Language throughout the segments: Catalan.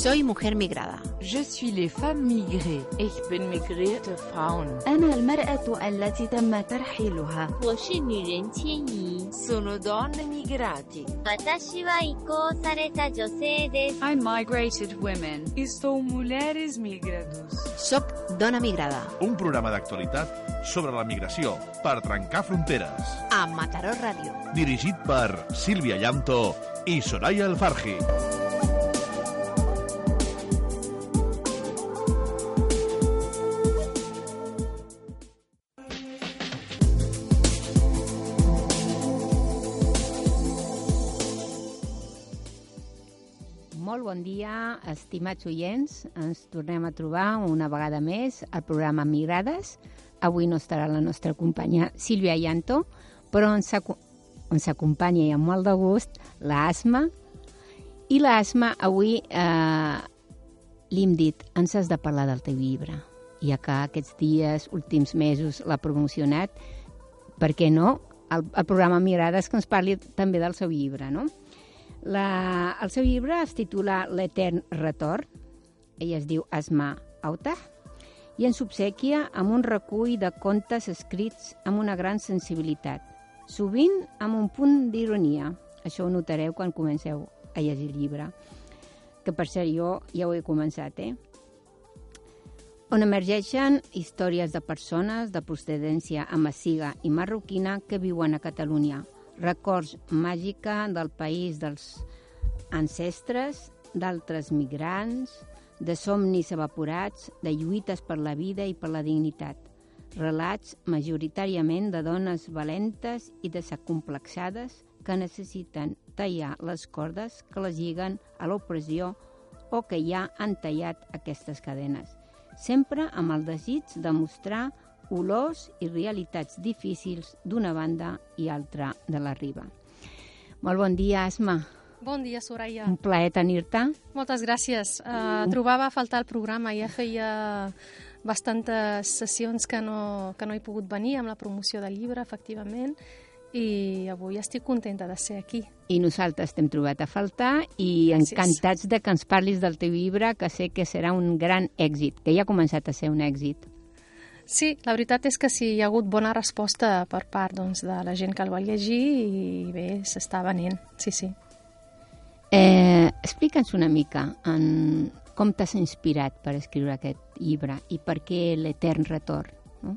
Soy mujer migrada. Je suis les femmes migrées. Ich bin migrierte Frauen. أنا المرأة التي تم ترحيلها. 我是女人迁移。 Sono donne migrati. 私は移行された女性です。 I'm migrated women. Estou mulheres migrados. Soc dona migrada. Un programa d'actualitat sobre la migració per trencar fronteres. A Mataró Ràdio. Dirigit per Sílvia Llanto i Soraya Alfarji. Dia, estimats oients. Ens tornem a trobar una vegada més al programa Migrades. Avui no estarà la nostra companya Sílvia Llanto, però ens, ens acompanya i amb molt de gust l'Asma. I l'Asma avui eh, li hem dit, ens has de parlar del teu llibre. Ja que aquests dies, últims mesos, l'ha promocionat, per què no? El, el programa Migrades que ens parli també del seu llibre, no? La, el seu llibre es titula L'Etern Retorn. Ella es diu Asma Auta i ens obsequia amb un recull de contes escrits amb una gran sensibilitat, sovint amb un punt d'ironia. Això ho notareu quan comenceu a llegir el llibre, que per ser jo ja ho he començat, eh? on emergeixen històries de persones de procedència amaziga i marroquina que viuen a Catalunya, records màgica del país dels ancestres, d'altres migrants, de somnis evaporats, de lluites per la vida i per la dignitat. Relats majoritàriament de dones valentes i desacomplexades que necessiten tallar les cordes que les lliguen a l'opressió o que ja han tallat aquestes cadenes, sempre amb el desig de mostrar olors i realitats difícils d'una banda i altra de la riba. Molt bon dia, Asma. Bon dia, Soraya. Un plaer tenir-te. Moltes gràcies. Uh, trobava a faltar el programa. Ja feia bastantes sessions que no, que no he pogut venir amb la promoció del llibre, efectivament, i avui estic contenta de ser aquí. I nosaltres t'hem trobat a faltar i encantats de que ens parlis del teu llibre, que sé que serà un gran èxit, que ja ha començat a ser un èxit. Sí, la veritat és que sí, hi ha hagut bona resposta per part doncs, de la gent que el va llegir i bé, s'està venent, sí, sí. Eh, Explica'ns una mica en com t'has inspirat per escriure aquest llibre i per què l'etern retorn. No?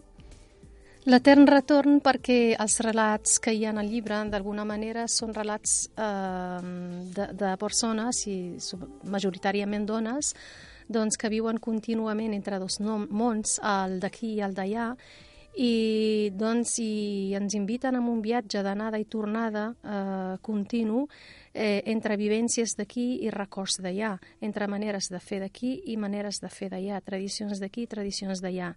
L'etern retorn perquè els relats que hi ha al llibre, d'alguna manera, són relats eh, de, de persones, i majoritàriament dones, doncs, que viuen contínuament entre dos mons, el d'aquí i el d'allà, i, doncs, i ens inviten a un viatge d'anada i tornada eh, continu eh, entre vivències d'aquí i records d'allà, entre maneres de fer d'aquí i maneres de fer d'allà, tradicions d'aquí i tradicions d'allà.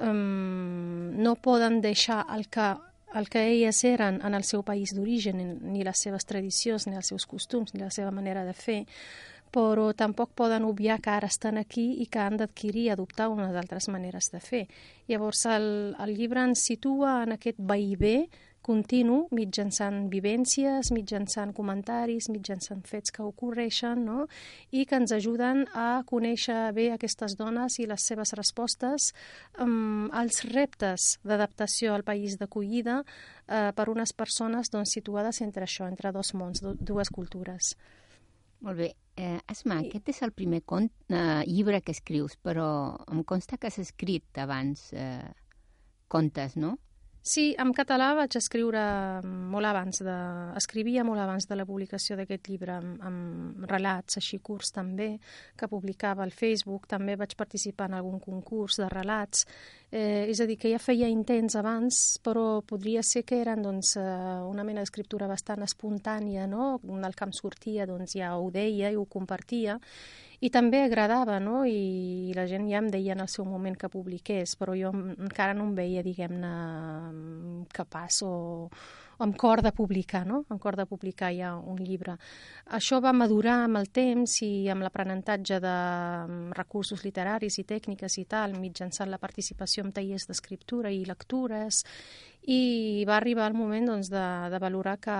Um, no poden deixar el que el que elles eren en el seu país d'origen, ni les seves tradicions, ni els seus costums, ni la seva manera de fer, però tampoc poden obviar que ara estan aquí i que han d'adquirir i adoptar unes altres maneres de fer. Llavors, el, el llibre ens situa en aquest veï continu, mitjançant vivències, mitjançant comentaris, mitjançant fets que ocorreixen, no? i que ens ajuden a conèixer bé aquestes dones i les seves respostes um, als reptes d'adaptació al país d'acollida uh, per unes persones doncs, situades entre això, entre dos mons, dues cultures. Molt bé. Eh, Asma, I... aquest és el primer cont, eh, llibre que escrius, però em consta que has escrit abans eh, contes, no? Sí, en català vaig escriure molt abans de... Escrivia molt abans de la publicació d'aquest llibre amb, amb relats així curts també, que publicava al Facebook. També vaig participar en algun concurs de relats. Eh, és a dir, que ja feia intents abans, però podria ser que eren doncs, una mena d'escriptura bastant espontània, no? El que em sortia doncs, ja ho deia i ho compartia i també agradava, no? I la gent ja em deia en el seu moment que publiqués, però jo encara no em veia, diguem-ne, capaç o, o amb cor de publicar, no? Amb cor de publicar ja un llibre. Això va madurar amb el temps i amb l'aprenentatge de recursos literaris i tècniques i tal, mitjançant la participació en tallers d'escriptura i lectures, i va arribar el moment doncs, de, de valorar que,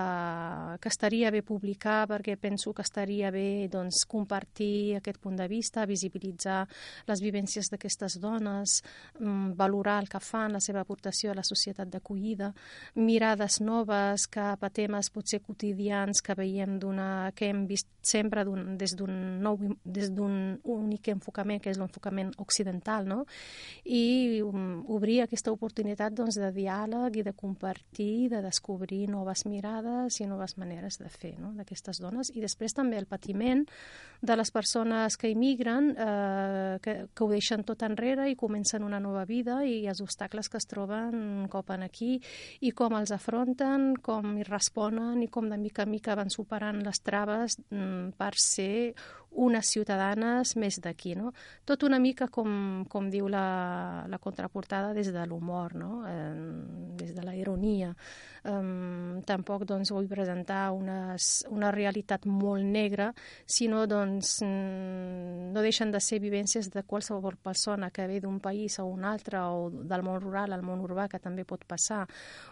que estaria bé publicar perquè penso que estaria bé doncs, compartir aquest punt de vista, visibilitzar les vivències d'aquestes dones, mm, valorar el que fan, la seva aportació a la societat d'acollida, mirades noves cap a temes potser quotidians que veiem que hem vist sempre des d'un nou des d'un únic enfocament que és l'enfocament occidental, no? I um, obrir aquesta oportunitat doncs, de diàleg i de compartir, de descobrir noves mirades i noves maneres de fer no? d'aquestes dones. I després també el patiment de les persones que immigren, eh, que, que ho deixen tot enrere i comencen una nova vida i els obstacles que es troben cop en aquí i com els afronten, com hi responen i com de mica en mica van superant les traves mm, per ser unes ciutadanes més d'aquí, no? Tot una mica com, com diu la, la contraportada des de l'humor, no? Eh, des de la ironia. Um, tampoc doncs, vull presentar unes, una realitat molt negra, sinó doncs, no deixen de ser vivències de qualsevol persona que ve d'un país a un altre o del món rural al món urbà, que també pot passar,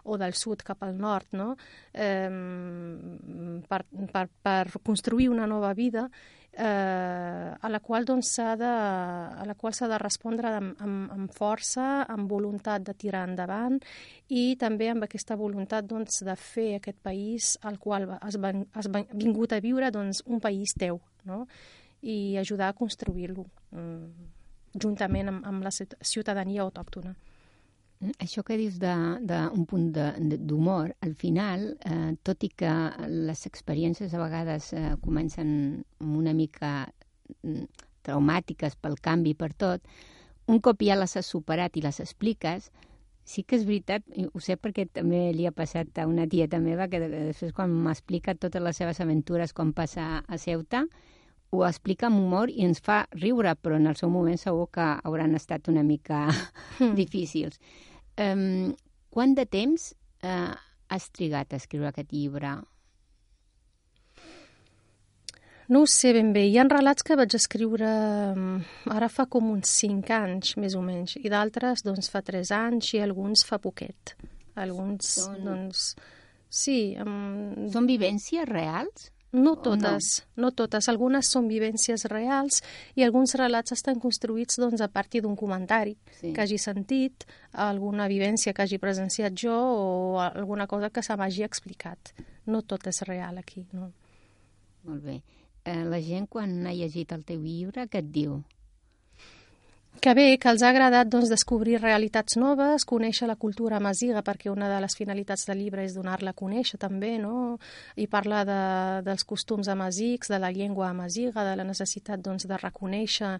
o del sud cap al nord, no? Um, per, per, per construir una nova vida eh, a la qual doncs, s'ha de, a la qual s'ha de respondre amb, amb, amb força, amb voluntat de tirar endavant i també amb aquesta voluntat doncs, de fer aquest país al qual has, has vingut a viure doncs, un país teu no? i ajudar a construir-lo mm, juntament amb, amb la ciutadania autòctona. Això que dius d'un punt d'humor, al final, eh, tot i que les experiències a vegades eh, comencen una mica mm, traumàtiques pel canvi, per tot, un cop ja les has superat i les expliques, sí que és veritat, ho sé perquè també li ha passat a una tieta meva que després quan m'explica totes les seves aventures quan passa a Ceuta, ho explica amb humor i ens fa riure, però en el seu moment segur que hauran estat una mica mm. difícils. Um, quant de temps uh, has trigat a escriure aquest llibre? No ho sé ben bé. Hi ha relats que vaig escriure ara fa com uns 5 anys, més o menys, i d'altres doncs, fa 3 anys i alguns fa poquet. Alguns, Són... doncs... Sí. Um... Són vivències reals? No totes, no? no totes. Algunes són vivències reals i alguns relats estan construïts doncs, a partir d'un comentari sí. que hagi sentit, alguna vivència que hagi presenciat jo o alguna cosa que se m'hagi explicat. No tot és real aquí, no. Molt bé. Eh, la gent, quan ha llegit el teu llibre, què et diu? Que bé, que els ha agradat doncs, descobrir realitats noves, conèixer la cultura masiga, perquè una de les finalitats del llibre és donar-la a conèixer també, no? i parlar de, dels costums amasics, de la llengua amasiga, de la necessitat doncs, de reconèixer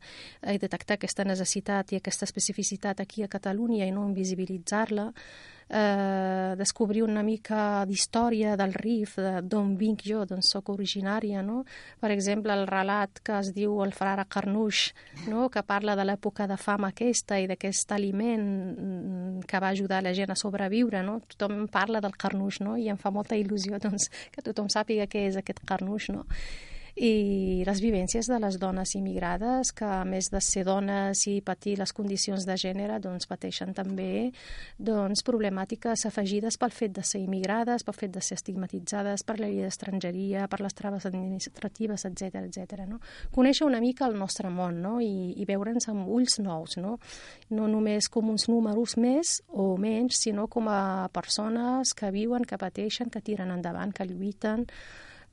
i detectar aquesta necessitat i aquesta especificitat aquí a Catalunya i no invisibilitzar-la eh, descobrir una mica d'història del RIF, d'on vinc jo, d'on sóc originària, no? Per exemple, el relat que es diu el frare Carnouch, no? que parla de l'època de fam aquesta i d'aquest aliment mm, que va ajudar la gent a sobreviure, no? Tothom parla del Carnouch, no? I em fa molta il·lusió doncs, que tothom sàpiga què és aquest Carnouch, no? I les vivències de les dones immigrades que a més de ser dones i patir les condicions de gènere doncs pateixen també doncs, problemàtiques afegides pel fet de ser immigrades, pel fet de ser estigmatitzades per la llei d'estrangeria, per les traves administratives, etc etc. no? Conèixer una mica el nostre món no? i, i veure'ns amb ulls nous, no? no només com uns números més o menys, sinó com a persones que viuen, que pateixen, que tiren endavant, que lluiten,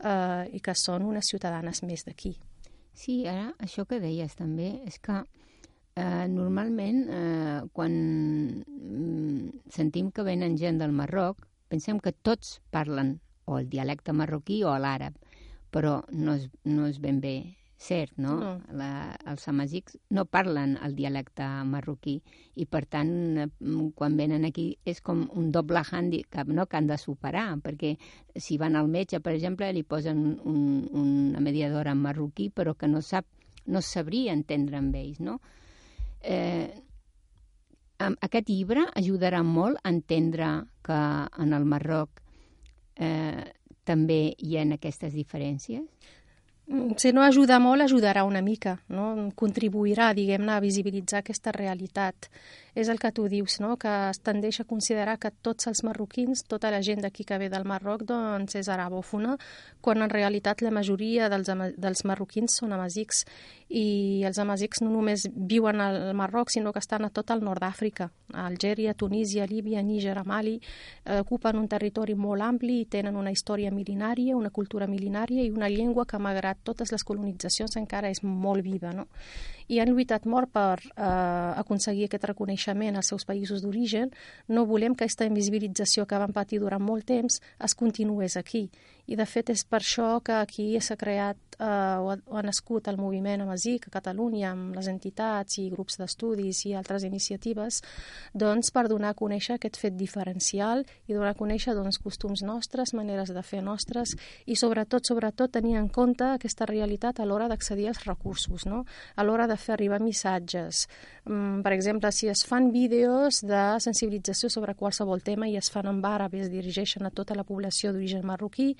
eh, i que són unes ciutadanes més d'aquí. Sí, ara això que deies també és que eh, normalment eh, quan mm, sentim que venen gent del Marroc pensem que tots parlen o el dialecte marroquí o l'àrab, però no és, no és ben bé cert, no? no. La, els amazics no parlen el dialecte marroquí i, per tant, quan venen aquí és com un doble handicap no? que han de superar, perquè si van al metge, per exemple, li posen un, una mediadora en marroquí, però que no sap, no sabria entendre amb ells, no? Eh, aquest llibre ajudarà molt a entendre que en el Marroc eh, també hi ha aquestes diferències? Mm, si no ajuda molt, ajudarà una mica, no? contribuirà, diguem-ne, a visibilitzar aquesta realitat. És el que tu dius, no? que es tendeix a considerar que tots els marroquins, tota la gent d'aquí que ve del Marroc, doncs és arabòfona, quan en realitat la majoria dels, dels marroquins són amazics i els amazics no només viuen al Marroc, sinó que estan a tot el nord d'Àfrica, a Algèria, Tunísia, Líbia, Níger, Mali, eh, ocupen un territori molt ampli i tenen una història mil·linària, una cultura mil·linària i una llengua que, malgrat totes les colonitzacions, encara és molt viva. No? I han lluitat molt per eh, aconseguir aquest reconeixement als seus països d'origen. No volem que aquesta invisibilització que van patir durant molt temps es continués aquí i de fet és per això que aquí s'ha creat eh, o, ha, o ha nascut el moviment Amazic a Catalunya amb les entitats i grups d'estudis i altres iniciatives doncs per donar a conèixer aquest fet diferencial i donar a conèixer doncs, costums nostres, maneres de fer nostres i sobretot, sobretot tenir en compte aquesta realitat a l'hora d'accedir als recursos, no? a l'hora de fer arribar missatges. Mm, per exemple, si es fan vídeos de sensibilització sobre qualsevol tema i es fan en àrab i es dirigeixen a tota la població d'origen marroquí,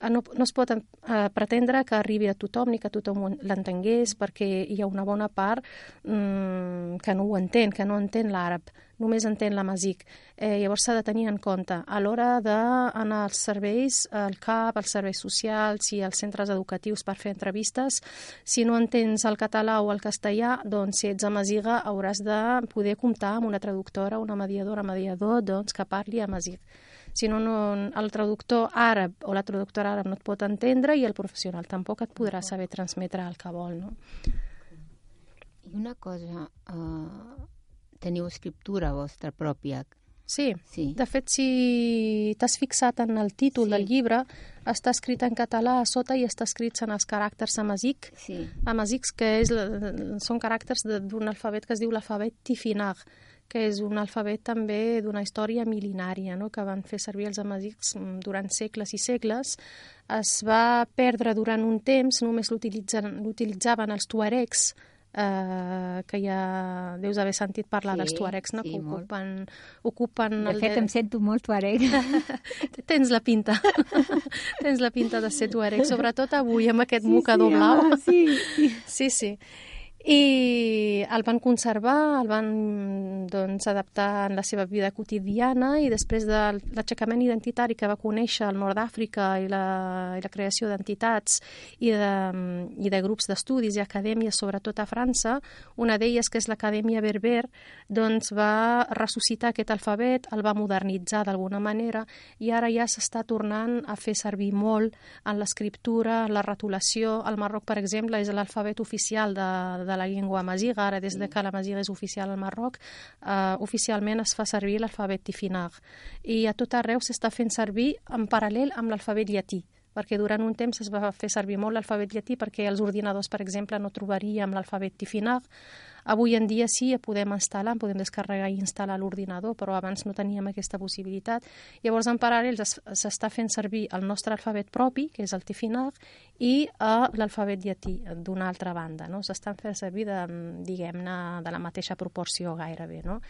Eh, no, no es pot eh, pretendre que arribi a tothom ni que tothom l'entengués perquè hi ha una bona part mm, que no ho entén, que no entén l'àrab només entén la MASIC. Eh, llavors s'ha de tenir en compte a l'hora d'anar als serveis, al CAP, als serveis socials i als centres educatius per fer entrevistes, si no entens el català o el castellà, doncs si ets amaziga hauràs de poder comptar amb una traductora, una mediadora, mediador, doncs que parli amazig si no, no, el traductor àrab o la traductora àrab no et pot entendre i el professional tampoc et podrà saber transmetre el que vol, no? I una cosa, uh, teniu escriptura vostra pròpia? Sí. sí. De fet, si t'has fixat en el títol sí. del llibre, està escrit en català a sota i està escrit en els caràcters amazic. Sí. Amazics, que és, són caràcters d'un alfabet que es diu l'alfabet tifinag que és un alfabet també d'una història mil·linària, no? que van fer servir els amazics mm, durant segles i segles. Es va perdre durant un temps, només l'utilitzaven els tuaregs, eh, que ja deus haver sentit parlar sí, dels tuaregs, no? Sí, que ocupen, ocupen... De fet, de... em sento molt tuareg. Tens la pinta. Tens la pinta de ser tuareg, sobretot avui amb aquest sí, mocador sí, blau. Home, sí, sí. sí, sí i el van conservar, el van doncs, adaptar en la seva vida quotidiana i després de l'aixecament identitari que va conèixer al nord d'Àfrica i, la, i la creació d'entitats i, de, i de grups d'estudis i acadèmies, sobretot a França, una d'elles, que és l'Acadèmia Berber, doncs va ressuscitar aquest alfabet, el va modernitzar d'alguna manera i ara ja s'està tornant a fer servir molt en l'escriptura, en la retolació. El Marroc, per exemple, és l'alfabet oficial de, de la llengua amaziga, ara des de que la maziga és oficial al Marroc, eh, oficialment es fa servir l'alfabet tifinag. I a tot arreu s'està fent servir en paral·lel amb l'alfabet llatí perquè durant un temps es va fer servir molt l'alfabet llatí perquè els ordinadors, per exemple, no trobaríem l'alfabet tifinag, Avui en dia sí, podem instal·lar, podem descarregar i instal·lar l'ordinador, però abans no teníem aquesta possibilitat. Llavors, en paral·lel, s'està fent servir el nostre alfabet propi, que és el Tifinag, i uh, l'alfabet llatí, d'una altra banda. No? S'estan fent servir, de, diguem-ne, de la mateixa proporció gairebé, no?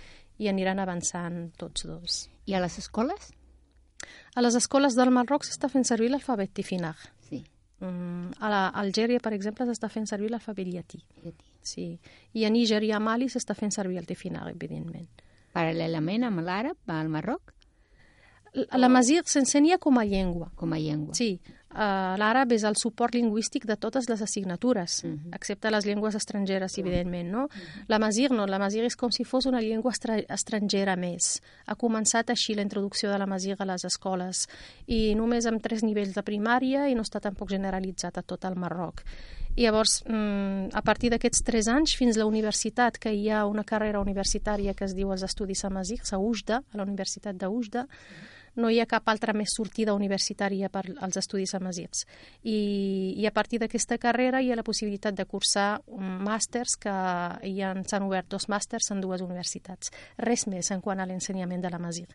i aniran avançant tots dos. I a les escoles? A les escoles del Marroc s'està fent servir l'alfabet Tifinag. Sí. Mm, a l'Algèria, per exemple, s'està fent servir l'alfabet llatí. Llatí. Sí. I a Níger i a Mali s'està fent servir el tifinag, evidentment. Paral·lelament amb l'àrab al Marroc? La Masir s'ensenya com a llengua. Com a llengua. Sí. Uh, L'àrab és el suport lingüístic de totes les assignatures, uh mhm. -huh. excepte les llengües estrangeres, evidentment, no? Uh mhm. -huh. La Masir no, la Masir és com si fos una llengua estrangera més. Ha començat així la introducció de la Masir a les escoles i només amb tres nivells de primària i no està tampoc generalitzat a tot el Marroc. I llavors, mm, a partir d'aquests tres anys, fins a la universitat, que hi ha una carrera universitària que es diu els Estudis Amazics, a UJDA, a la Universitat d'Ujda, mm no hi ha cap altra més sortida universitària per als estudis amazirs. I, i a partir d'aquesta carrera hi ha la possibilitat de cursar màsters que ja s'han obert dos màsters en dues universitats. Res més en quant a l'ensenyament de l'amazir.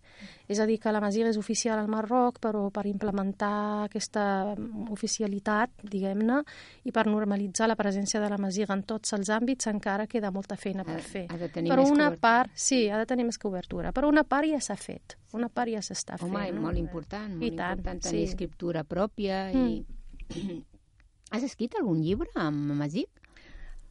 És a dir, que l'amazir és oficial al Marroc, però per implementar aquesta oficialitat, diguem-ne, i per normalitzar la presència de l'amazir en tots els àmbits encara queda molta feina per fer. Ha de tenir però més una cobertura. part, sí, ha de tenir més cobertura. Però una part ja s'ha fet. Una part ja s'està fent. Home, molt important, molt I tant, important tenir sí. escriptura pròpia mm. i Has escrit algun llibre amb Masic?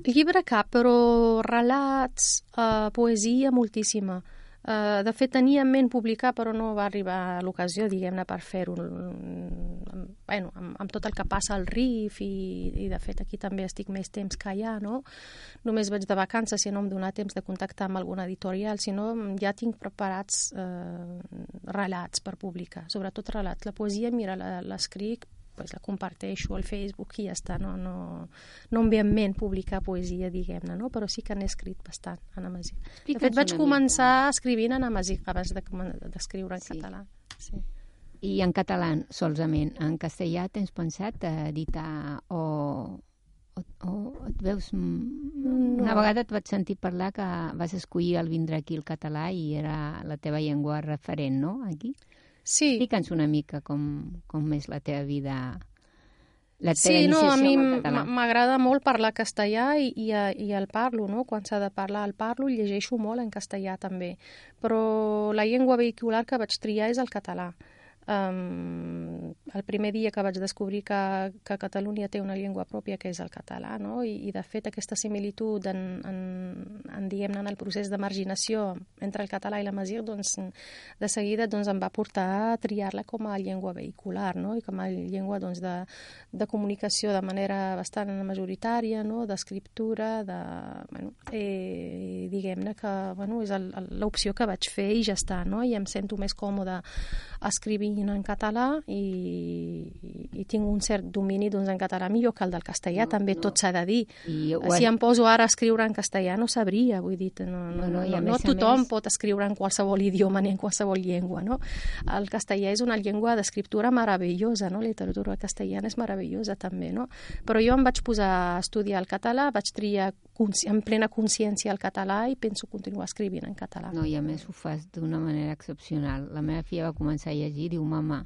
Llibre cap, però relats, eh, poesia moltíssima. Eh, de fet, tenia en ment publicar, però no va arribar l'ocasió, diguem-ne, per fer-ho. mm, Bueno, amb, amb tot el que passa al RIF i, i, de fet, aquí també estic més temps que allà, no? Només vaig de vacances i no em donar temps de contactar amb alguna editorial, sinó ja tinc preparats eh, relats per publicar, sobretot relats. La poesia, mira, l'escric pues la comparteixo al Facebook i ja està, no, no, no em ve en ment publicar poesia, diguem-ne, no? però sí que n'he escrit bastant en Amasic. De fet, vaig començar escrivint en Amasic abans de d'escriure en Sí. català. Sí. I en català, solament. En castellà tens pensat editar o, o, o et veus... mm, Una No. vegada et vaig sentir parlar que vas escollir el vindre aquí el català i era la teva llengua referent, no?, aquí. Sí, Explica'ns una mica com, com és la teva vida, la teva sí no, a mi m'agrada molt parlar castellà i, i, eh, i el parlo, no? Quan s'ha de parlar el parlo i llegeixo molt en castellà també. Però la llengua vehicular que vaig triar és el català. Um, el primer dia que vaig descobrir que, que Catalunya té una llengua pròpia que és el català, no? I, i de fet aquesta similitud en, en, en diguem-ne en el procés de marginació entre el català i la Masir, doncs de seguida doncs, em va portar a triar-la com a llengua vehicular, no? I com a llengua doncs, de, de comunicació de manera bastant majoritària, no? d'escriptura, de, bueno, eh, diguem-ne que bueno, és l'opció que vaig fer i ja està, no? i em sento més còmode escrivint en català i, i, tinc un cert domini doncs, en català millor que el del castellà, No, també no. tot s'ha de dir. I ho Si em poso ara a escriure en castellà no sabria, vull dir, no, no, No, no, no, tothom més- pot escriure en qualsevol idioma ni en qualsevol llengua, no? El castellà és una llengua d'escriptura meravellosa, no? La literatura castellana és meravellosa també, no? Però jo em vaig posar a estudiar el català, vaig triar en plena consciència el català i penso continuar escrivint en català. No, i a més ho fas d'una manera excepcional. La meva filla va començar a llegir i diu, mama,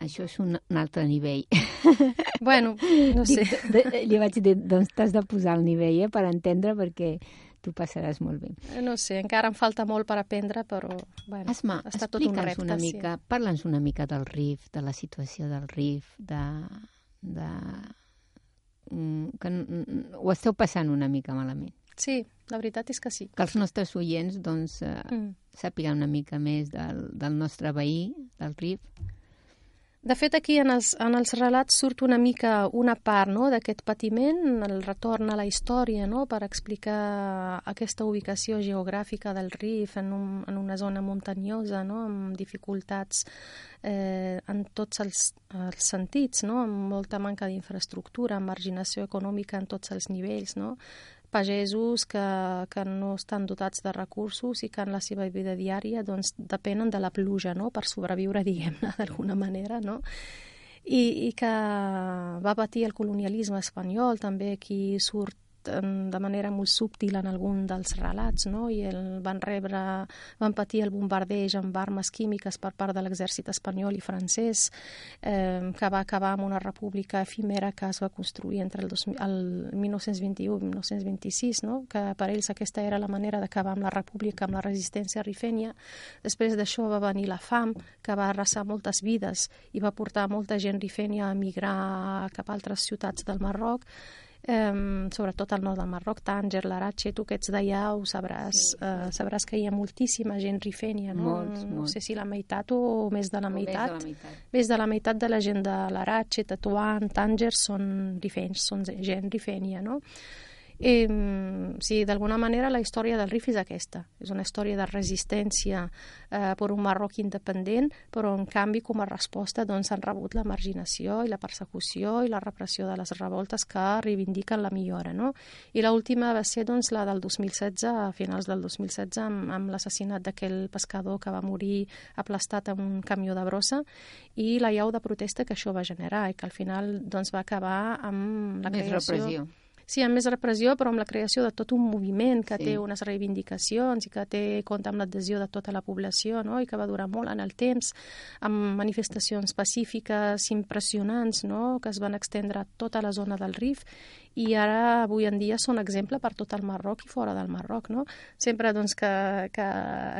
això és un, un altre nivell. Bueno, no sé. Dic, de, li vaig dir, doncs t'has de posar al nivell eh, per entendre perquè tu passaràs molt bé. No sé, encara em falta molt per aprendre, però bueno, Asma, està tot un explica'ns repte. una sí. mica, parla'ns una mica del RIF, de la situació del RIF, de... de que n- n- ho esteu passant una mica malament. Sí, la veritat és que sí. Que els nostres oients doncs, eh, Mm. sàpiguen una mica més del, del nostre veí, del RIF. De fet, aquí en els, en els relats surt una mica una part no, d'aquest patiment, el retorn a la història, no, per explicar aquesta ubicació geogràfica del Rif en, un, en una zona muntanyosa, no, amb dificultats eh, en tots els, els sentits, no, amb molta manca d'infraestructura, amb marginació econòmica en tots els nivells, no, pagesos que, que no estan dotats de recursos i que en la seva vida diària doncs, depenen de la pluja no? per sobreviure, diguem-ne, d'alguna manera. No? I, I que va patir el colonialisme espanyol, també aquí surt en, de manera molt subtil en algun dels relats, no? i el, van rebre, van patir el bombardeig amb armes químiques per part de l'exèrcit espanyol i francès, eh, que va acabar amb una república efímera que es va construir entre el, dos, el 1921 i 1926, no? que per ells aquesta era la manera d'acabar amb la república, amb la resistència rifènia. Després d'això va venir la fam, que va arrasar moltes vides i va portar molta gent rifènia a emigrar cap a altres ciutats del Marroc, Um, sobretot al nord del Marroc, Tànger, l'Aratxe, tu que ets d'allà ho sabràs, sí, sí. Uh, sabràs que hi ha moltíssima gent rifènia, no? Molts, no molts. sé si la meitat o més de la O meitat. Més de la meitat. Més de la meitat de la gent de l'Aratxe, Tetuan, Tànger són rifenys, són gent rifènia, no? I, sí, d'alguna manera la història del Rif és aquesta. És una història de resistència eh, per un Marroc independent, però en canvi com a resposta doncs, han rebut la marginació i la persecució i la repressió de les revoltes que reivindiquen la millora. No? I l'última va ser doncs, la del 2016, a finals del 2016, amb, amb l'assassinat d'aquell pescador que va morir aplastat en un camió de brossa i la llau de protesta que això va generar i que al final doncs, va acabar amb la Més creació... repressió. Sí, amb més repressió, però amb la creació de tot un moviment que Sí. té unes reivindicacions i que té compte amb l'adhesió de tota la població no? i que va durar molt en el temps, amb manifestacions pacífiques impressionants no? que es van extendre a tota la zona del Rif i ara, avui en dia, són exemple per tot el Marroc i fora del Marroc. No? Sempre doncs, que, que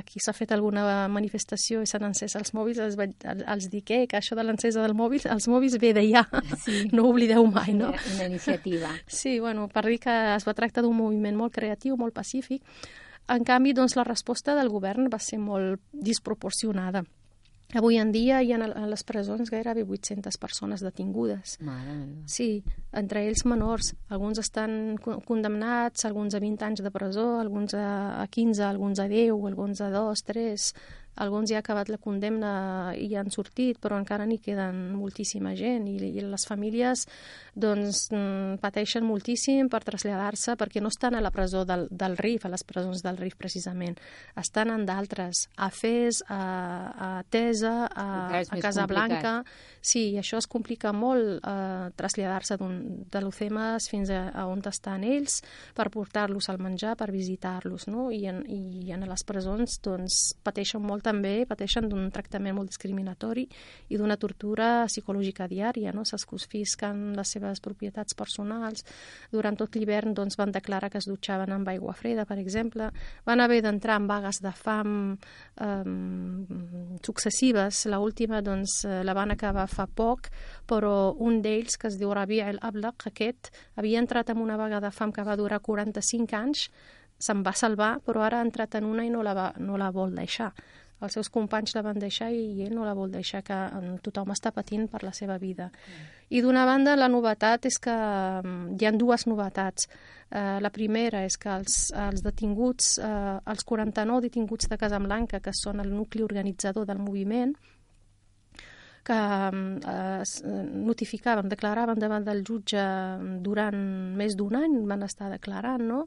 aquí s'ha fet alguna manifestació i s'han encès els mòbils, els, els dic eh, que això de l'encesa del mòbil, els mòbils ve d'allà, Sí. no ho oblideu mai, no? Una, una iniciativa. Sí, bueno, per dir que es va tractar d'un moviment molt creatiu, molt pacífic. En canvi, doncs, la resposta del govern va ser molt disproporcionada. Avui en dia hi ha a les presons gairebé 800 persones detingudes. Mare. Sí, entre ells menors. Alguns estan co- condemnats, alguns a 20 anys de presó, alguns a 15, alguns a 10, alguns a 2, 3. Alguns ja ha acabat la condemna i han sortit, però encara n'hi queden moltíssima gent i, i les famílies doncs, mm, pateixen moltíssim per traslladar-se perquè no estan a la presó del, del RIF, a les presons del RIF precisament. Estan en d'altres, a Fes, a, a Tesa, a, a Casablanca. Sí, i això es complica molt eh, traslladar-se d'un- de l'Ucemes fins a, a on estan ells per portar-los al menjar, per visitar-los, no? I en, I en les presons doncs, pateixen molt també, pateixen d'un tractament molt discriminatori i d'una tortura psicològica diària, no? Se'ls confisquen les seves propietats personals. Durant tot l'hivern doncs, van declarar que es dutxaven amb aigua freda, per exemple. Van haver d'entrar en vagues de fam eh, successives. La última doncs, eh, la van acabar fa poc, però un d'ells, que es diu Rabi el Ablaq, aquest, havia entrat en una vaga de fam que va durar 45 anys, se'n va salvar, però ara ha entrat en una i no la, va, no la vol deixar. Els seus companys la van deixar i ell no la vol deixar, que eh, tothom està patint per la seva vida. I d'una banda, la novetat és que mm, hi ha dues novetats. Eh, la primera és que els, els detinguts, eh, els 49 detinguts de Casablanca, que són el nucli organitzador del moviment, que eh, es notificaven, declaraven davant del jutge durant més d'un any, van estar declarant, no?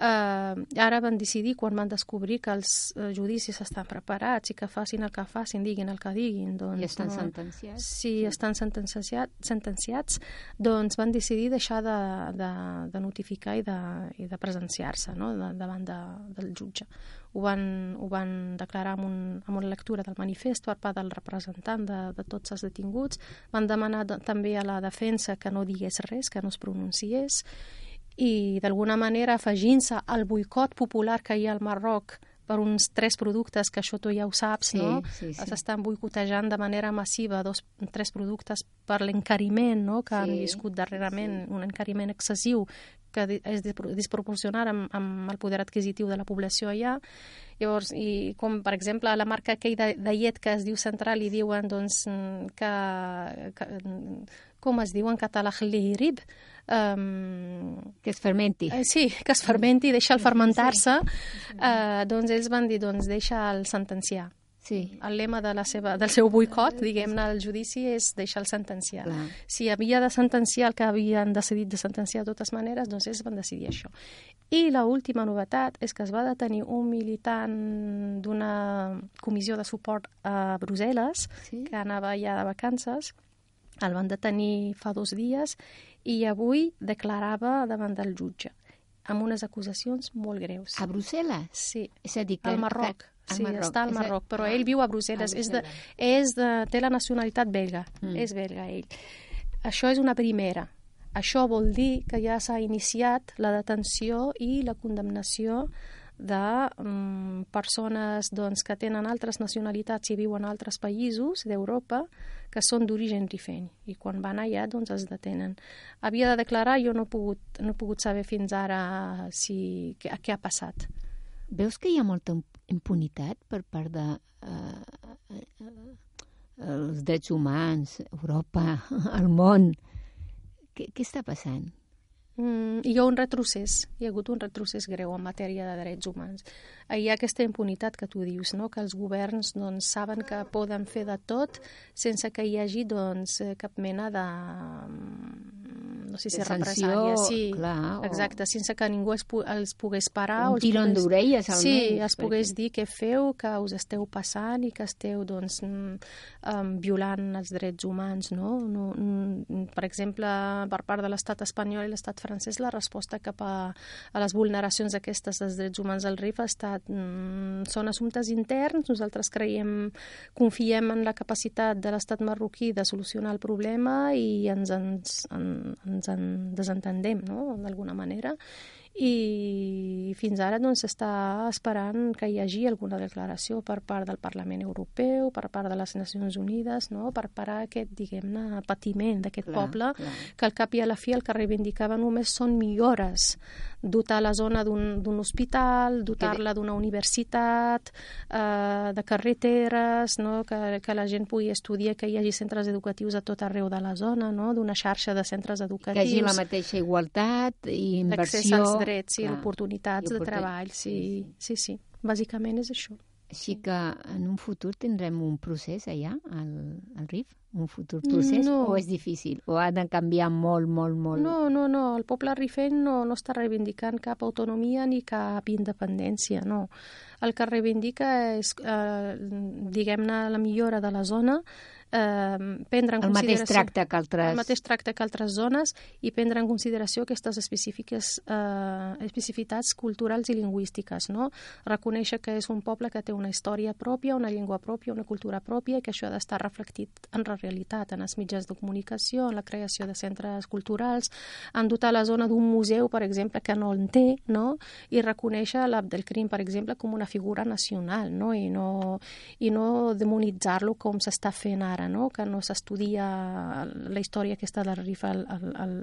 Eh, ara van decidir, quan van descobrir que els eh, judicis estan preparats i que facin el que facin, diguin el que diguin, doncs... I estan no, sentenciats. Sí, estan sentenciats, sentenciats, doncs van decidir deixar de, de, de notificar i de, i de presenciar-se no? de, davant de, del jutge. Ho van, ho van declarar amb, un, amb una lectura del manifest per part del representant de, de tots els detinguts. Van demanar de, també a la defensa que no digués res, que no es pronunciés, i d'alguna manera afegint-se al boicot popular que hi ha al Marroc per uns tres productes, que això tu ja ho saps, Sí, no? sí, sí. S'estan boicotejant de manera massiva dos, tres productes per l'encariment no? que han Sí, viscut darrerament, un encariment excessiu que és dispro- desproporcionat amb, amb el poder adquisitiu de la població allà. Llavors, i com per exemple la marca aquell de, de llet que es diu Central i diuen doncs, que, que com es diu en català, rib, um, Que es fermenti. Eh, sí, que es fermenti, deixa'l fermentar-se, eh, doncs ells van dir, doncs deixa'l sentenciar. Sí. El lema de la seva, del seu boicot, diguem-ne, al judici és deixar-el sentenciar. Clar. Si havia de sentenciar el que havien decidit de sentenciar de totes maneres, doncs ells van decidir això. I la última novetat és que es va detenir un militant d'una comissió de suport a Brussel·les, Sí? que anava ja de vacances, el van detenir fa dos dies i avui declarava davant del jutge amb unes acusacions molt greus. A Brussel·les? Sí, És a dir, que... al Marroc. al Sí, Marroc. està al Marroc, però Ah, ell viu a Brussel·les. a És de, Brussel·les. és de, té la nacionalitat belga, Mm. és belga ell. Això és una primera. Això vol dir que ja s'ha iniciat la detenció i la condemnació de mm, persones doncs, que tenen altres nacionalitats i viuen a altres països d'Europa que són d'origen rifeny i quan van allà doncs es detenen. Havia de declarar, jo no he pogut, no he pogut saber fins ara si, què, què ha passat. Veus que hi ha molta impunitat per part de eh, eh, els drets humans, Europa, el món? Què, què està passant? Mm, hi ha un retrocés, hi ha hagut un retrocés greu en matèria de drets humans. Hi ha aquesta impunitat que tu dius, no? que els governs doncs, saben que poden fer de tot sense que hi hagi doncs, eh, cap mena de, no sé si represàlia, sí, clar, o- exacte, sense que ningú es, pu els pogués parar. Un o els tirón pogués- d'orelles, almenys, Sí, es perquè- pogués dir què feu, que us esteu passant i que esteu, doncs, um, violant els drets humans, no? no mm, per exemple, per part de l'estat espanyol i l'estat francès, la resposta cap a, a les vulneracions aquestes dels drets humans al RIF ha estat mm, són assumptes interns, nosaltres creiem, confiem en la capacitat de l'estat marroquí de solucionar el problema i ens, ens, en, ens en desentendem, no?, d'alguna manera i fins ara doncs està esperant que hi hagi alguna declaració per part del Parlament Europeu, per part de les Nacions Unides, no? per parar aquest, diguem-ne, patiment d'aquest poble, clar. que al cap i a la fi el que reivindicava només són millores, dotar la zona d'un d'un hospital, dotar-la d'una universitat, eh, de carreteres, no? que, que la gent pugui estudiar, que hi hagi centres educatius a tot arreu de la zona, no? d'una xarxa de centres Que educatius. hi hagi la mateixa igualtat i inversió... drets i clar. oportunitats de treball, sí, sí, sí. Bàsicament és això. Així que en un futur tindrem un procés allà, al, al RIF? Un futur procés? No. O és difícil? O ha de canviar molt, molt, molt? No, no, no, el poble rifeny no, no està reivindicant cap autonomia ni cap independència, no. El que reivindica és, eh, diguem-ne, la millora de la zona, eh, prendre en El mateix tracte que altres... el mateix tracte que altres zones i prendre en consideració aquestes específiques, eh, especificitats culturals i lingüístiques. No? Reconèixer que és un poble que té una història pròpia, una llengua pròpia, una cultura pròpia i que això ha d'estar reflectit en la realitat, en els mitjans de comunicació, en la creació de centres culturals, en dotar la zona d'un museu, per exemple, que no en té, no? i reconèixer l'Abdelkrim, per exemple, com una figura nacional no? I, no, i no demonitzar-lo com s'està fent ara, no? que no s'estudia la història aquesta del RIF al, al, al,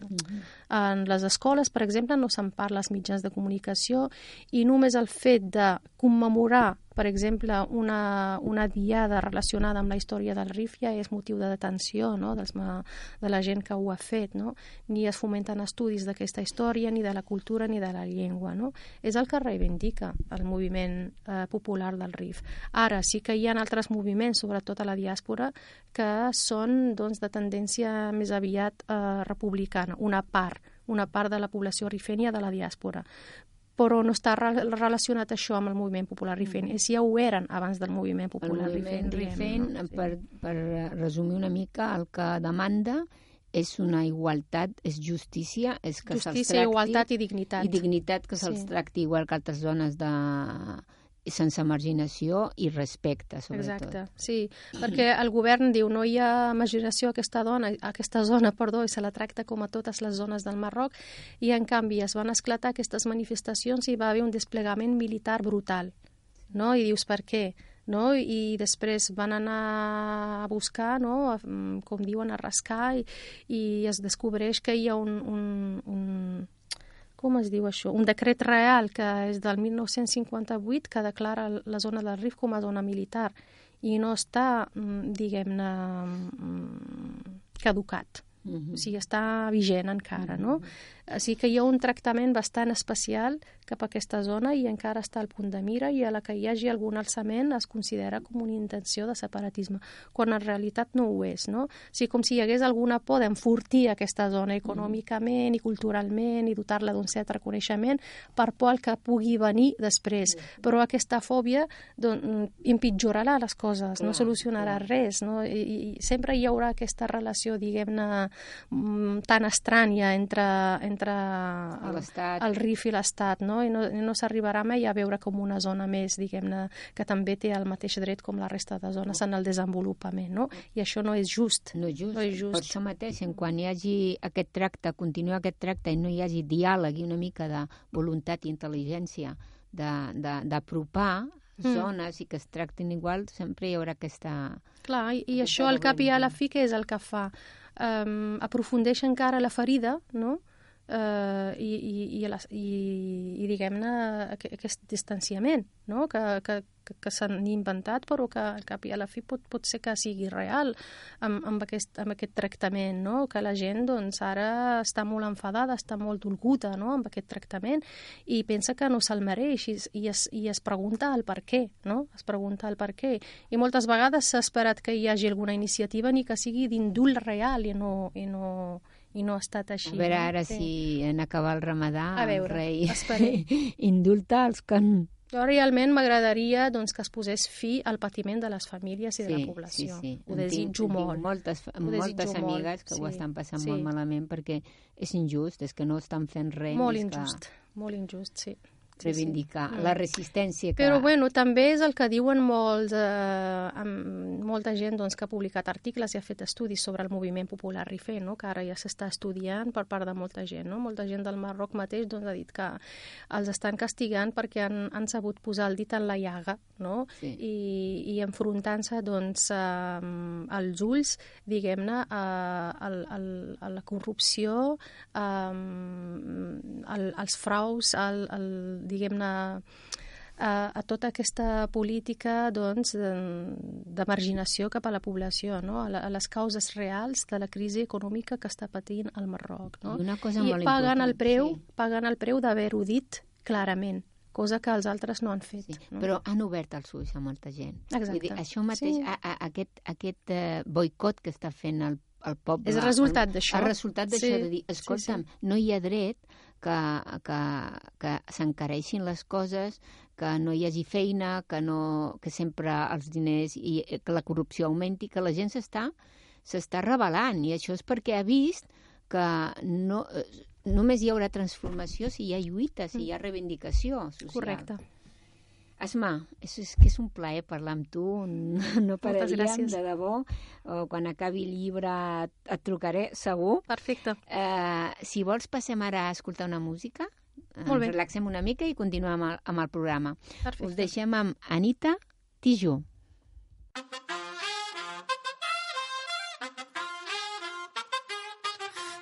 en les escoles, per exemple, no se'n parla als mitjans de comunicació i només el fet de commemorar per exemple, una, una diada relacionada amb la història del RIF ja és motiu de detenció no? Dels, de la gent que ho ha fet. No? Ni es fomenten estudis d'aquesta història, ni de la cultura, ni de la llengua. No? És el que reivindica el moviment eh, popular del RIF. Ara, sí que hi ha altres moviments, sobretot a la diàspora, que són doncs, de tendència més aviat eh, republicana, una part, una part de la població rifènia de la diàspora però no està re relacionat això amb el moviment popular rifeny. Mm. Ja ho eren abans del moviment El popular moviment rifeny. rifeny, diguem-ne, per, per resumir una mica, el que demanda és una igualtat, és justícia, és que se'ls Justícia, tracti... igualtat i dignitat. I dignitat, que se'ls Sí. tracti igual que altres zones de sense marginació i respecte, sobretot. Exacte, sí, perquè el govern diu no hi ha marginació a aquesta, dona, a aquesta zona perdó, i se la tracta com a totes les zones del Marroc i en canvi es van esclatar aquestes manifestacions i va haver un desplegament militar brutal no? i dius per què no? i després van anar a buscar, no? A, com diuen, a rascar i, i es descobreix que hi ha un, un, un, com es diu això? Un decret real que és del 1958 que declara la zona del RIF com a zona militar i no està, mm, diguem-ne, mm, caducat. Mm -hmm. O sigui, està vigent encara, no? O sigui que hi ha un tractament bastant especial cap a aquesta zona i encara està al punt de mira i a la que hi hagi algun alçament es considera com una intenció de separatisme, quan en realitat no ho és, no? O sigui, com si hi hagués alguna por d'enfortir aquesta zona econòmicament i culturalment i dotar-la d'un cert reconeixement per por al que pugui venir després. Però aquesta fòbia doncs, empitjorarà les coses, no solucionarà res, no? I, i sempre hi haurà aquesta relació, diguem-ne, mm, tan estranya entre, entre el, L'Estat. el RIF i l'Estat, no? I no, no s'arribarà mai a veure com una zona més, diguem-ne, que també té el mateix dret com la resta de zones en el desenvolupament, no? I això no és just. No és just. No és just. Per això mateix, en quan hi hagi aquest tracte, continuar aquest tracte i no hi hagi diàleg i una mica de voluntat i intel·ligència d'apropar Mm. zones i que es tractin igual, sempre hi haurà aquesta... Clar, i, i això al cap i a la fi què és el que fa? Um, aprofundeix encara la ferida, no? Uh, i, i, i, les- i, i diguem-ne aqu- aquest distanciament no? que, que, que s'han inventat però que al cap i a la fi pot, pot ser que sigui real amb, amb, aquest, amb aquest tractament no? que la gent doncs, ara està molt enfadada, està molt dolguda no? amb aquest tractament i pensa que no se'l mereix i, i, es, i es pregunta el per què no? es pregunta el per què i moltes vegades s'ha esperat que hi hagi alguna iniciativa ni que sigui d'indult real i no, i no, i no ha estat així. A veure ara Sí. si en acabar el ramadà A veure, el rei esperem. indulta els que... han- Jo realment m'agradaria doncs, que es posés fi al patiment de les famílies i de la població. Sí, sí. Ho desitjo tinc, molt. Tinc moltes, Ho moltes molt, amigues que ho sí, estan passant sí. molt malament perquè és injust, és que no estan fent res Molt injust, molt injust, sí. Que Sí, sí. reivindicar Mm. la resistència que... Però bueno, també és el que diuen molts, eh, amb molta gent doncs, que ha publicat articles i ha fet estudis sobre el moviment popular rifé, no? que ara ja s'està estudiant per part de molta gent. No? Molta gent del Marroc mateix doncs, ha dit que els estan castigant perquè han, han sabut posar el dit en la llaga no? Sí. I, i enfrontant-se doncs, eh, als ulls, diguem-ne, a, a, a, a la corrupció, a, al, als fraus, al, al, diguem-ne, a, a tota aquesta política doncs, de, de marginació cap a la població, no? a, la, a les causes reals de la crisi econòmica que està patint el Marroc. No? I una cosa I molt pagant el preu, sí. pagant el preu d'haver-ho dit clarament, cosa que els altres no han fet. Sí, no? però han obert els ulls a molta gent. Exacte. Vull dir, això mateix, Sí. a, a, aquest, aquest eh, boicot que està fent el, el poble... És el resultat d'això. El resultat d'això, Sí, de dir, sí, escolta'm, no hi ha dret que, que, que s'encareixin les coses, que no hi hagi feina, que, no, que sempre els diners i eh, que la corrupció augmenti, que la gent s'està s'està rebel·lant i això és perquè ha vist que no, eh, només hi haurà transformació si hi ha lluita, si hi ha reivindicació social. Correcte. Asma, és, és que és un plaer parlar amb tu, no pararíem, gràcies. de debò. O quan acabi el llibre et, et trucaré, segur. Perfecte. Eh, si vols, passem ara a escoltar una música. Molt bé. Ens relaxem una mica i continuem amb el, amb el programa. Perfecte. Us deixem amb Anita Tijoux.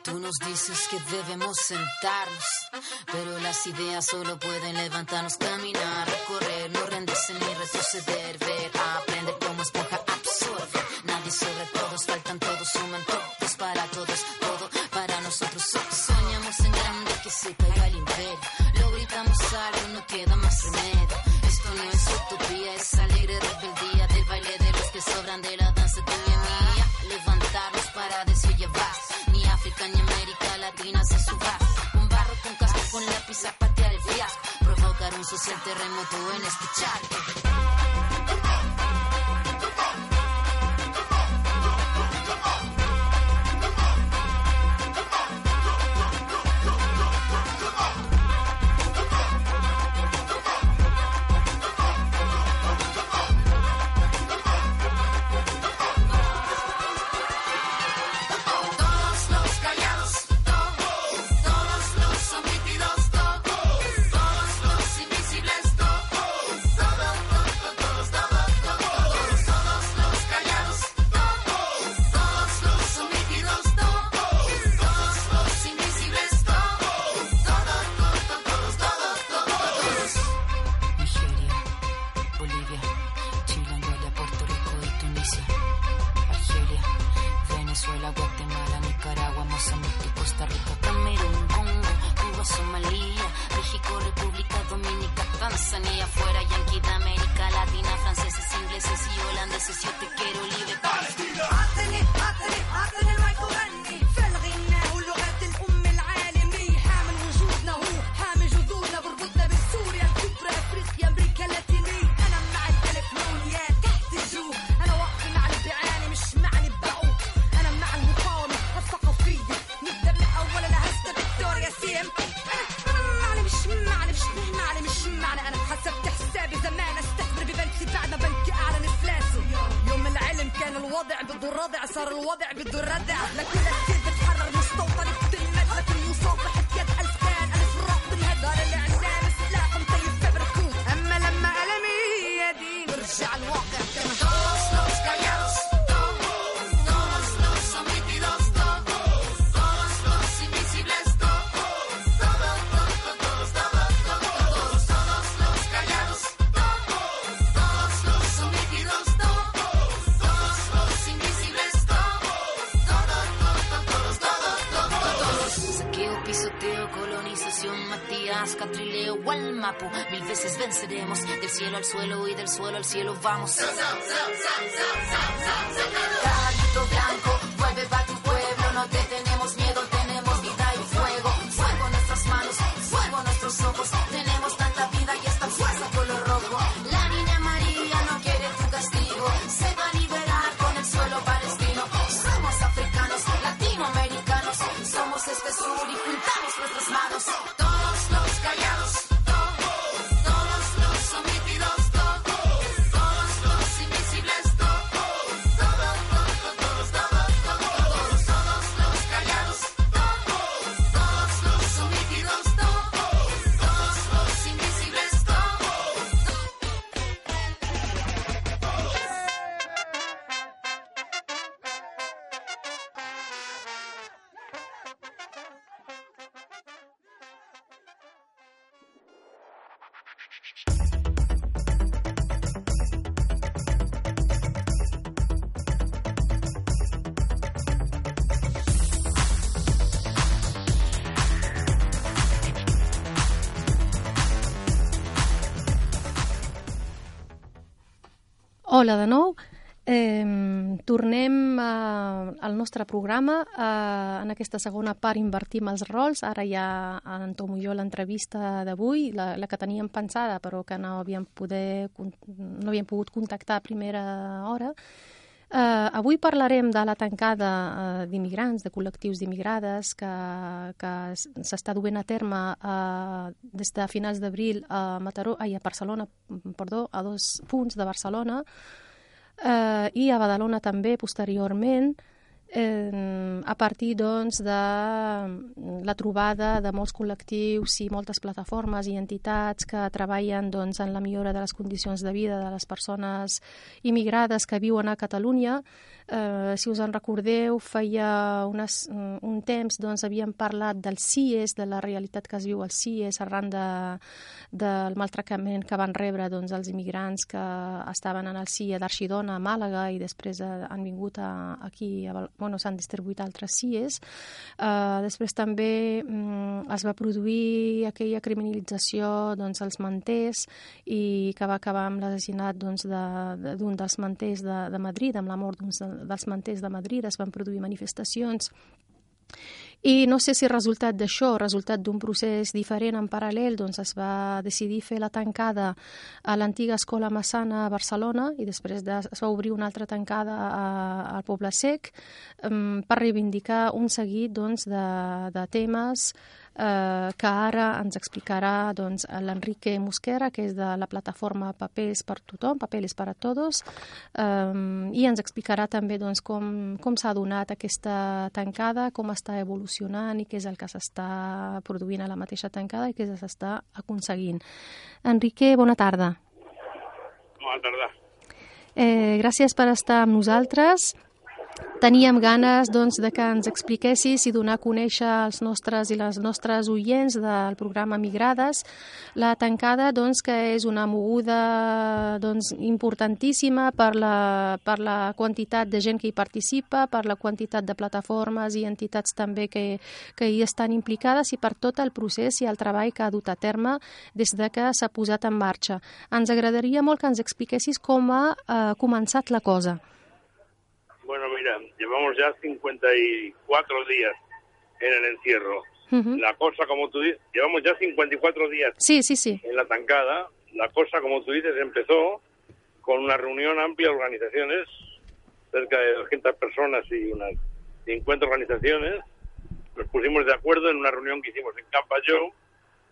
Tú nos dices que debemos sentarnos, pero las ideas solo pueden levantarnos, caminar, recorrer, no rendirse ni retroceder, ver, aprender como esponja absorbe. Nadie sobre todos, faltan todos, suman todos para todos, todo para nosotros. So- Soñamos en grande que se caiga el imperio, lo gritamos algo, no queda más remedio. Esto no es utopía, es alegre rebeldía del baile de los que sobran de la danza tuya y mía. Levantarnos para basta. Ni África ni América Latina se suba. Provocar un social terremoto en este Mil veces venceremos, del cielo al suelo y del suelo al cielo vamos. Hola de nou. Eh, tornem eh, al nostre programa. Eh, en aquesta segona part invertim els rols. Ara ja entomo jo l'entrevista d'avui, la, la que teníem pensada però que no havíem, poder, no havíem pogut contactar a primera hora. Uh, avui parlarem de la tancada uh, d'immigrants, de col·lectius d'immigrades que, que s'està duent a terme uh, des de finals d'abril a Mataró, ai, a Barcelona, mm, perdó, a dos punts de Barcelona uh, i a Badalona també posteriorment eh, a partir doncs, de la trobada de molts col·lectius i moltes plataformes i entitats que treballen doncs, en la millora de les condicions de vida de les persones immigrades que viuen a Catalunya. Eh, si us en recordeu, feia unes, un temps doncs, havíem parlat del CIES, de la realitat que es viu al CIES arran de, del maltractament que van rebre doncs, els immigrants que estaven en el CIE d'Arxidona a Màlaga i després eh, han vingut a, aquí, a, bueno, s'han distribuït altres CIES. Uh, després també mm, es va produir aquella criminalització doncs, als manters i que va acabar amb l'assassinat doncs, d'un de, d'un dels manters de, de Madrid, amb la mort d'un dels manters de Madrid. Es van produir manifestacions i no sé si resultat d'això, resultat d'un procés diferent en paral·lel, doncs es va decidir fer la tancada a l'antiga Escola Massana a Barcelona i després de, es va obrir una altra tancada al Poble Sec um, per reivindicar un seguit doncs, de, de temes que ara ens explicarà doncs, l'Enrique Mosquera, que és de la plataforma Papers per tothom, Papeles para todos, um, i ens explicarà també doncs, com, com s'ha donat aquesta tancada, com està evolucionant i què és el que s'està produint a la mateixa tancada i què s'està aconseguint. Enrique, bona tarda. Bona tarda. Eh, gràcies per estar amb nosaltres. Teníem ganes doncs, de que ens expliquessis i donar a conèixer als nostres i les nostres oients del programa Migrades la tancada, doncs, que és una moguda doncs, importantíssima per la, per la quantitat de gent que hi participa, per la quantitat de plataformes i entitats també que, que hi estan implicades i per tot el procés i el treball que ha dut a terme des de que s'ha posat en marxa. Ens agradaria molt que ens expliquessis com ha eh, començat la cosa. Mira, llevamos ya 54 días en el encierro. Ujú. La cosa, como tú dices, llevamos ya 54 días Sí, sí, sí. en la tancada. La cosa, como tú dices, empezó con una reunión amplia de organizaciones, cerca de 200 personas y unas 50 organizaciones. Nos pusimos de acuerdo en una reunión que hicimos en Campayó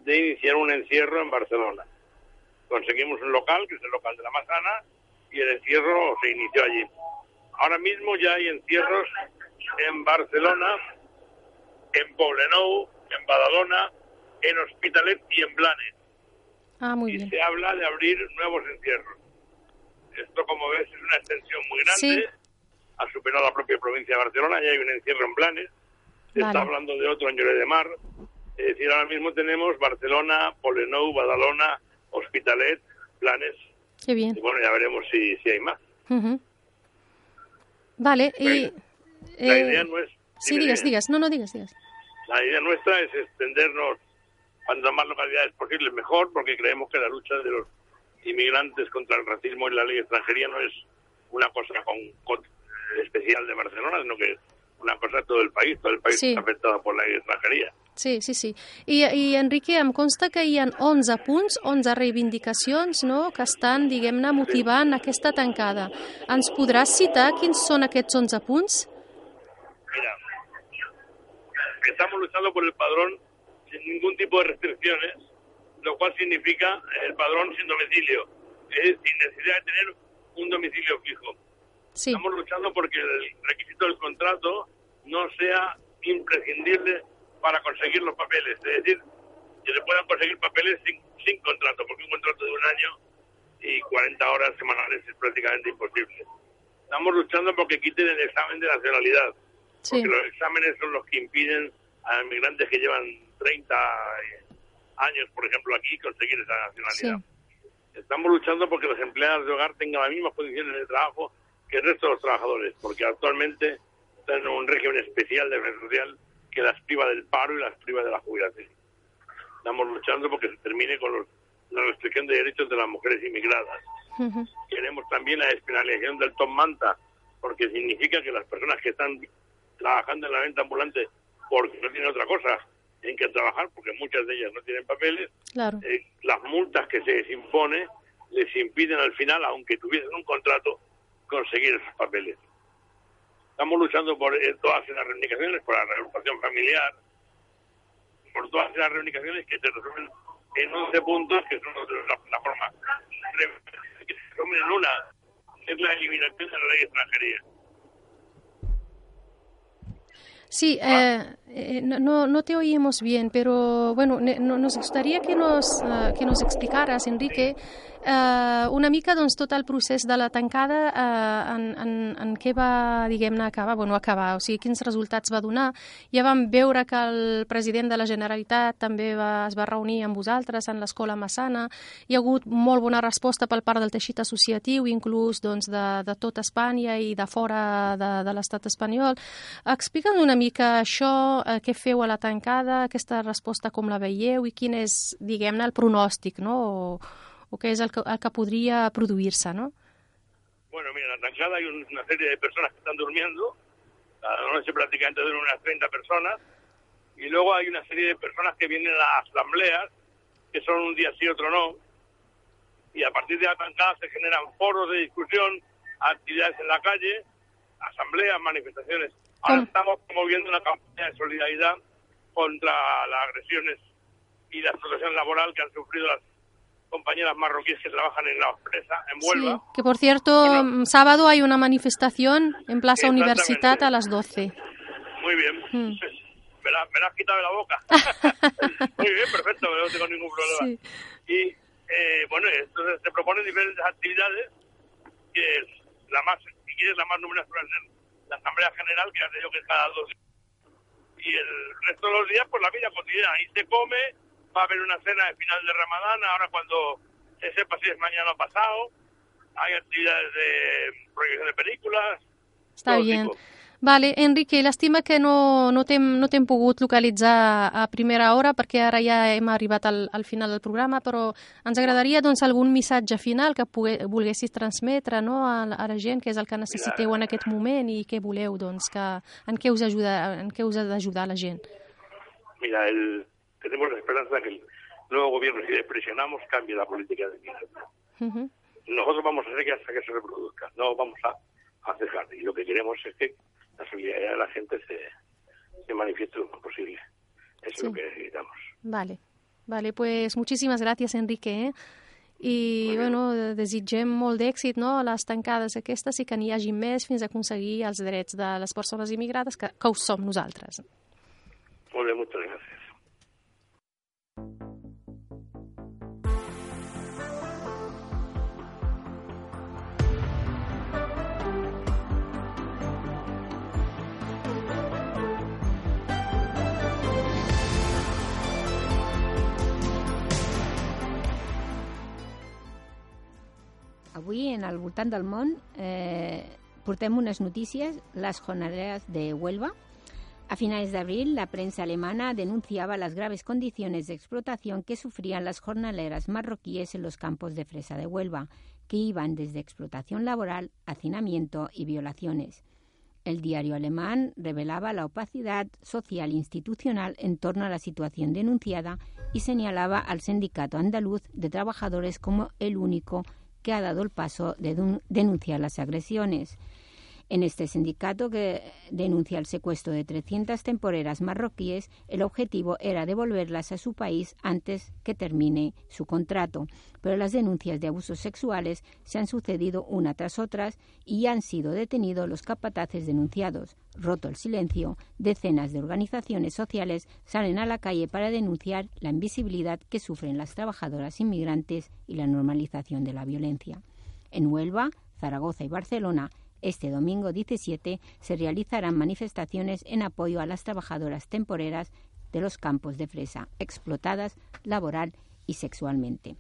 de iniciar un encierro en Barcelona. Conseguimos un local, que es el local de la Masana, y el encierro se inició allí. Ahora mismo ya hay encierros en Barcelona, en Poblenou, en Badalona, en Hospitalet y en Blanes. Ah, muy y bien. se habla de abrir nuevos encierros. Esto, como ves, es una extensión muy grande. Ha superado la propia provincia de Barcelona, ya hay un encierro en Blanes. Se Vale. está hablando de otro en Lloret de Mar. Es decir, ahora mismo tenemos Barcelona, Poblenou, Badalona, Hospitalet, Blanes. Qué bien. Y bueno, ya veremos si, si hay más. Ujú. Vale, y... La eh, idea no es... Sí, digas, digas. No, no, digas, digas. La idea nuestra es extendernos cuantas más localidades posibles mejor, porque creemos que la lucha de los inmigrantes contra el racismo y la ley extranjería no es una cosa con, con- especial de Barcelona, sino que es una cosa de todo el país. Todo el país Sí. está afectado por la ley extranjería. Sí, sí, sí. I, I, Enrique, em consta que hi ha 11 punts, 11 reivindicacions no?, que estan, diguem-ne, motivant aquesta tancada. Ens podràs citar quins són aquests 11 punts? Mira, estamos luchando por el padrón sin ningún tipo de restricciones, lo cual significa el padrón sin domicilio, es sin necesidad de tener un domicilio fijo. Sí. Estamos luchando porque el requisito del contrato no sea imprescindible para conseguir los papeles, es decir, que se puedan conseguir papeles sin, sin contrato, porque un contrato de un año y 40 horas semanales es prácticamente imposible. Estamos luchando porque quiten el examen de nacionalidad, Sí. porque los exámenes son los que impiden a inmigrantes que llevan 30 años, por ejemplo, aquí, conseguir esa nacionalidad. Estamos luchando porque las empleadas de hogar tengan las mismas condiciones de trabajo que el resto de los trabajadores, porque actualmente están en un régimen especial de social que las priva del paro y las priva de la jubilación. Estamos luchando porque se termine con los- la restricción de derechos de las mujeres inmigradas. Ujú. Queremos también la despenalización del top manta, porque significa que las personas que están trabajando en la venta ambulante porque no tienen otra cosa en que trabajar, porque muchas de ellas no tienen papeles, Claro. eh, las multas que se les impone les impiden al final, aunque tuviesen un contrato, conseguir esos papeles. Estamos luchando por eh, todas las reivindicaciones, por la reagrupación familiar, por todas las reivindicaciones que se resuelven en 11 puntos, que son la plataforma, que se resumen en una, es la eliminación de la ley de extranjería. Sí, eh, eh, no, no- te oímos bien, pero bueno, ne- no- nos gustaría que nos, eh, que nos explicaras, Enrique, eh, una mica doncs, tot el procés de la tancada, eh, en, en, en què va, diguem-ne, acabar, bueno, acabar, o sigui, quins resultats va donar. Ja vam veure que el president de la Generalitat també va, es va reunir amb vosaltres en l'escola Massana. Hi ha hagut molt bona resposta per part del teixit associatiu, inclús doncs, de, de tot Espanya i de fora de, de l'estat espanyol. Explica'ns una mica això, eh, què feu a la tancada, aquesta resposta com la veieu i quin és, diguem-ne, el pronòstic, no? O, o què és el que, el que podria produir-se, no? Bueno, mira, en la tancada hay un- una serie de personas que están durmiendo, cada noche prácticamente duermen unas 30 personas, y luego hay una serie de personas que vienen a asambleas, que son un día sí, otro no, y a partir de la tancada se generan foros de discusión, actividades en la calle, asambleas, manifestaciones. Ahora ¿Cómo? estamos promoviendo una campaña de solidaridad contra las agresiones y la explotación laboral que han sufrido las compañeras marroquíes que trabajan en la empresa en Huelva. Sí, que por cierto, mm, sábado hay una manifestación en Plaza. Universitat a las 12. Muy bien. Mm. Me, la, me la has quitado de la boca. Muy bien, perfecto, no tengo ningún problema. Sí. Y eh, bueno, entonces se proponen diferentes actividades, que es la más, si quieres, la más numerosa la Asamblea General, que te digo que cada dos días. Y el resto de los días, pues la vida cotidiana. Ahí se come, va a haber una cena de final de Ramadán, ahora cuando se sepa si es mañana o pasado. Hay actividades de proyección de películas. Està bien. tipo. Vale, Enrique, lástima que no, no t'hem no pogut localitzar a primera hora perquè ara ja hem arribat al, al final del programa, però ens agradaria doncs, algun missatge final que pogue, volguessis transmetre no, a, la- a la gent, que és el que necessiteu en aquest moment i què voleu, doncs, que, en què us ajuda, en què us ha d'ajudar la gent. Mira, el, tenemos la esperanza de que el nuevo gobierno, si le presionamos, cambie la política de migración. Ujú. Nosotros vamos a hacer que hasta que se reproduzca, no vamos a, a cejar. Y lo que queremos es que la solidaridad de la gente se, se manifieste lo más posible. Eso Sí. es lo que necesitamos. Vale, vale, pues muchísimas gracias, Enrique. Eh? I bueno, desitgem molt d'èxit no, a les tancades aquestes i que n'hi hagi més fins a aconseguir els drets de les persones immigrades que, que ho som nosaltres. Muy bien, muchas gracias. Avui, en el voltant del món, eh, portem unes notícies, las jornaleras de Huelva. A finales de abril, la prensa alemana denunciaba las graves condiciones de explotación que sufrían las jornaleras marroquíes en los campos de fresa de Huelva, que iban desde explotación laboral, hacinamiento y violaciones. El diario alemán revelaba la opacidad social e institucional en torno a la situación denunciada y señalaba al sindicato andaluz de trabajadores como el único que ha dado el paso de denunciar las agresiones. En este sindicato que denuncia el secuestro de 300 temporeras marroquíes, el objetivo era devolverlas a su país antes que termine su contrato. Pero las denuncias de abusos sexuales se han sucedido una tras otras y han sido detenidos los capataces denunciados. Roto el silencio, decenas de organizaciones sociales salen a la calle para denunciar la invisibilidad que sufren las trabajadoras inmigrantes y la normalización de la violencia. En Huelva, Zaragoza y Barcelona, este domingo 17 se realizarán manifestaciones en apoyo a las trabajadoras temporeras de los campos de fresa, explotadas laboral y sexualmente.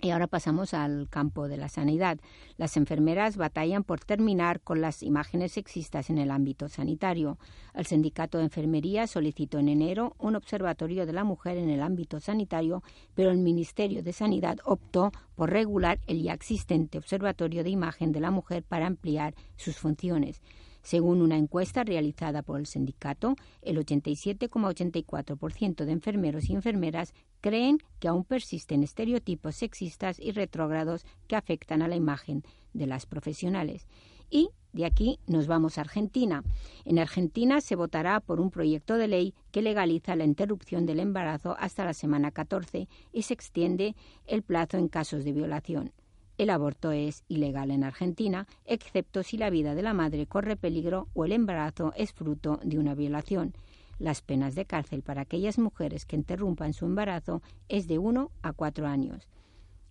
Y ahora pasamos al campo de la sanidad. Las enfermeras batallan por terminar con las imágenes sexistas en el ámbito sanitario. El Sindicato de Enfermería solicitó en enero un observatorio de la mujer en el ámbito sanitario, pero el Ministerio de Sanidad optó por regular el ya existente Observatorio de Imagen de la Mujer para ampliar sus funciones. Según una encuesta realizada por el sindicato, el 87,84% de enfermeros y enfermeras creen que aún persisten estereotipos sexistas y retrógrados que afectan a la imagen de las profesionales. Y de aquí nos vamos a Argentina. En Argentina se votará por un proyecto de ley que legaliza la interrupción del embarazo hasta la semana 14 y se extiende el plazo en casos de violación. El aborto es ilegal en Argentina, excepto si la vida de la madre corre peligro o el embarazo es fruto de una violación. Las penas de cárcel para aquellas mujeres que interrumpan su embarazo es de uno a cuatro años.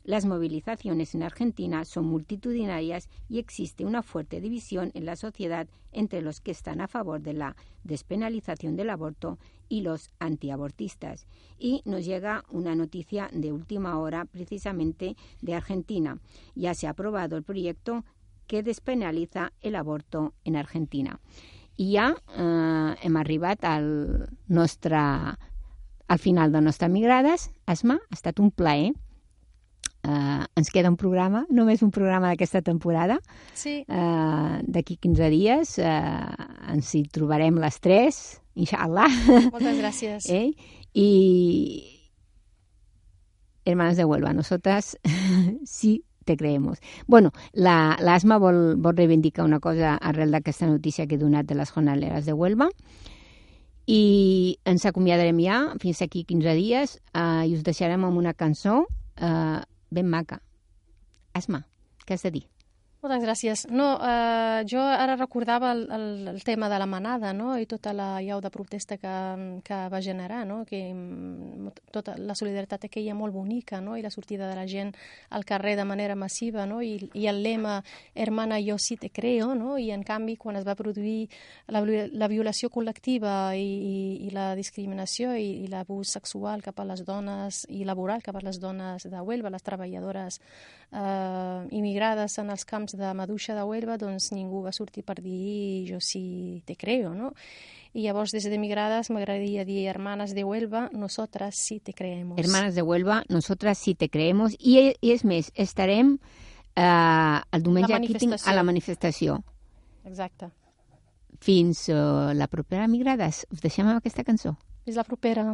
Las movilizaciones en Argentina son multitudinarias y existe una fuerte división en la sociedad entre los que están a favor de la despenalización del aborto y los antiabortistas. Y nos llega una noticia de última hora precisamente de Argentina. Ya se ha aprobado el proyecto que despenaliza el aborto en Argentina. I ja eh, hem arribat al final de Nostres Migrades. Esma, ha estat un. Uh, ens queda un programa, només un programa d'aquesta temporada. Sí. Uh, D'aquí 15 dies uh, ens hi trobarem les tres, inshallah. Moltes gràcies. ¿Eh? Y, hermanas de Huelva, nosotras sí te creemos. Bueno, la, la Asma vol, vol reivindicar una cosa arrel d'aquesta notícia que he donat de les jornaleres de Huelva i ens acomiadarem ja fins aquí 15 dies eh, i us deixarem amb una cançó eh, ben maca. Asma, què has de dir? Moltes gràcies. No, eh, jo ara recordava el, el, el tema de la manada no? i tota la llau de protesta que, que va generar, no? que mm, tota la solidaritat aquella molt bonica no? i la sortida de la gent al carrer de manera massiva no? I, i el lema hermana yo sí te creo no? i en canvi quan es va produir la, la violació col·lectiva i, i, i la discriminació i, i l'abús sexual cap a les dones i laboral cap a les dones de Huelva, les treballadores eh, immigrades en els camps de Maduixa de Huelva, doncs ningú va sortir per dir jo sí te creo, no? I llavors, des de Migrades, m'agradaria dir hermanes de Huelva, nosotras sí te creemos. Hermanas de Huelva, nosotras sí te creemos. I, i és més, estarem eh, el diumenge aquí tinc, a la manifestació. Exacte. Fins uh, la propera Migrades. Us deixem amb aquesta cançó. Fins la propera.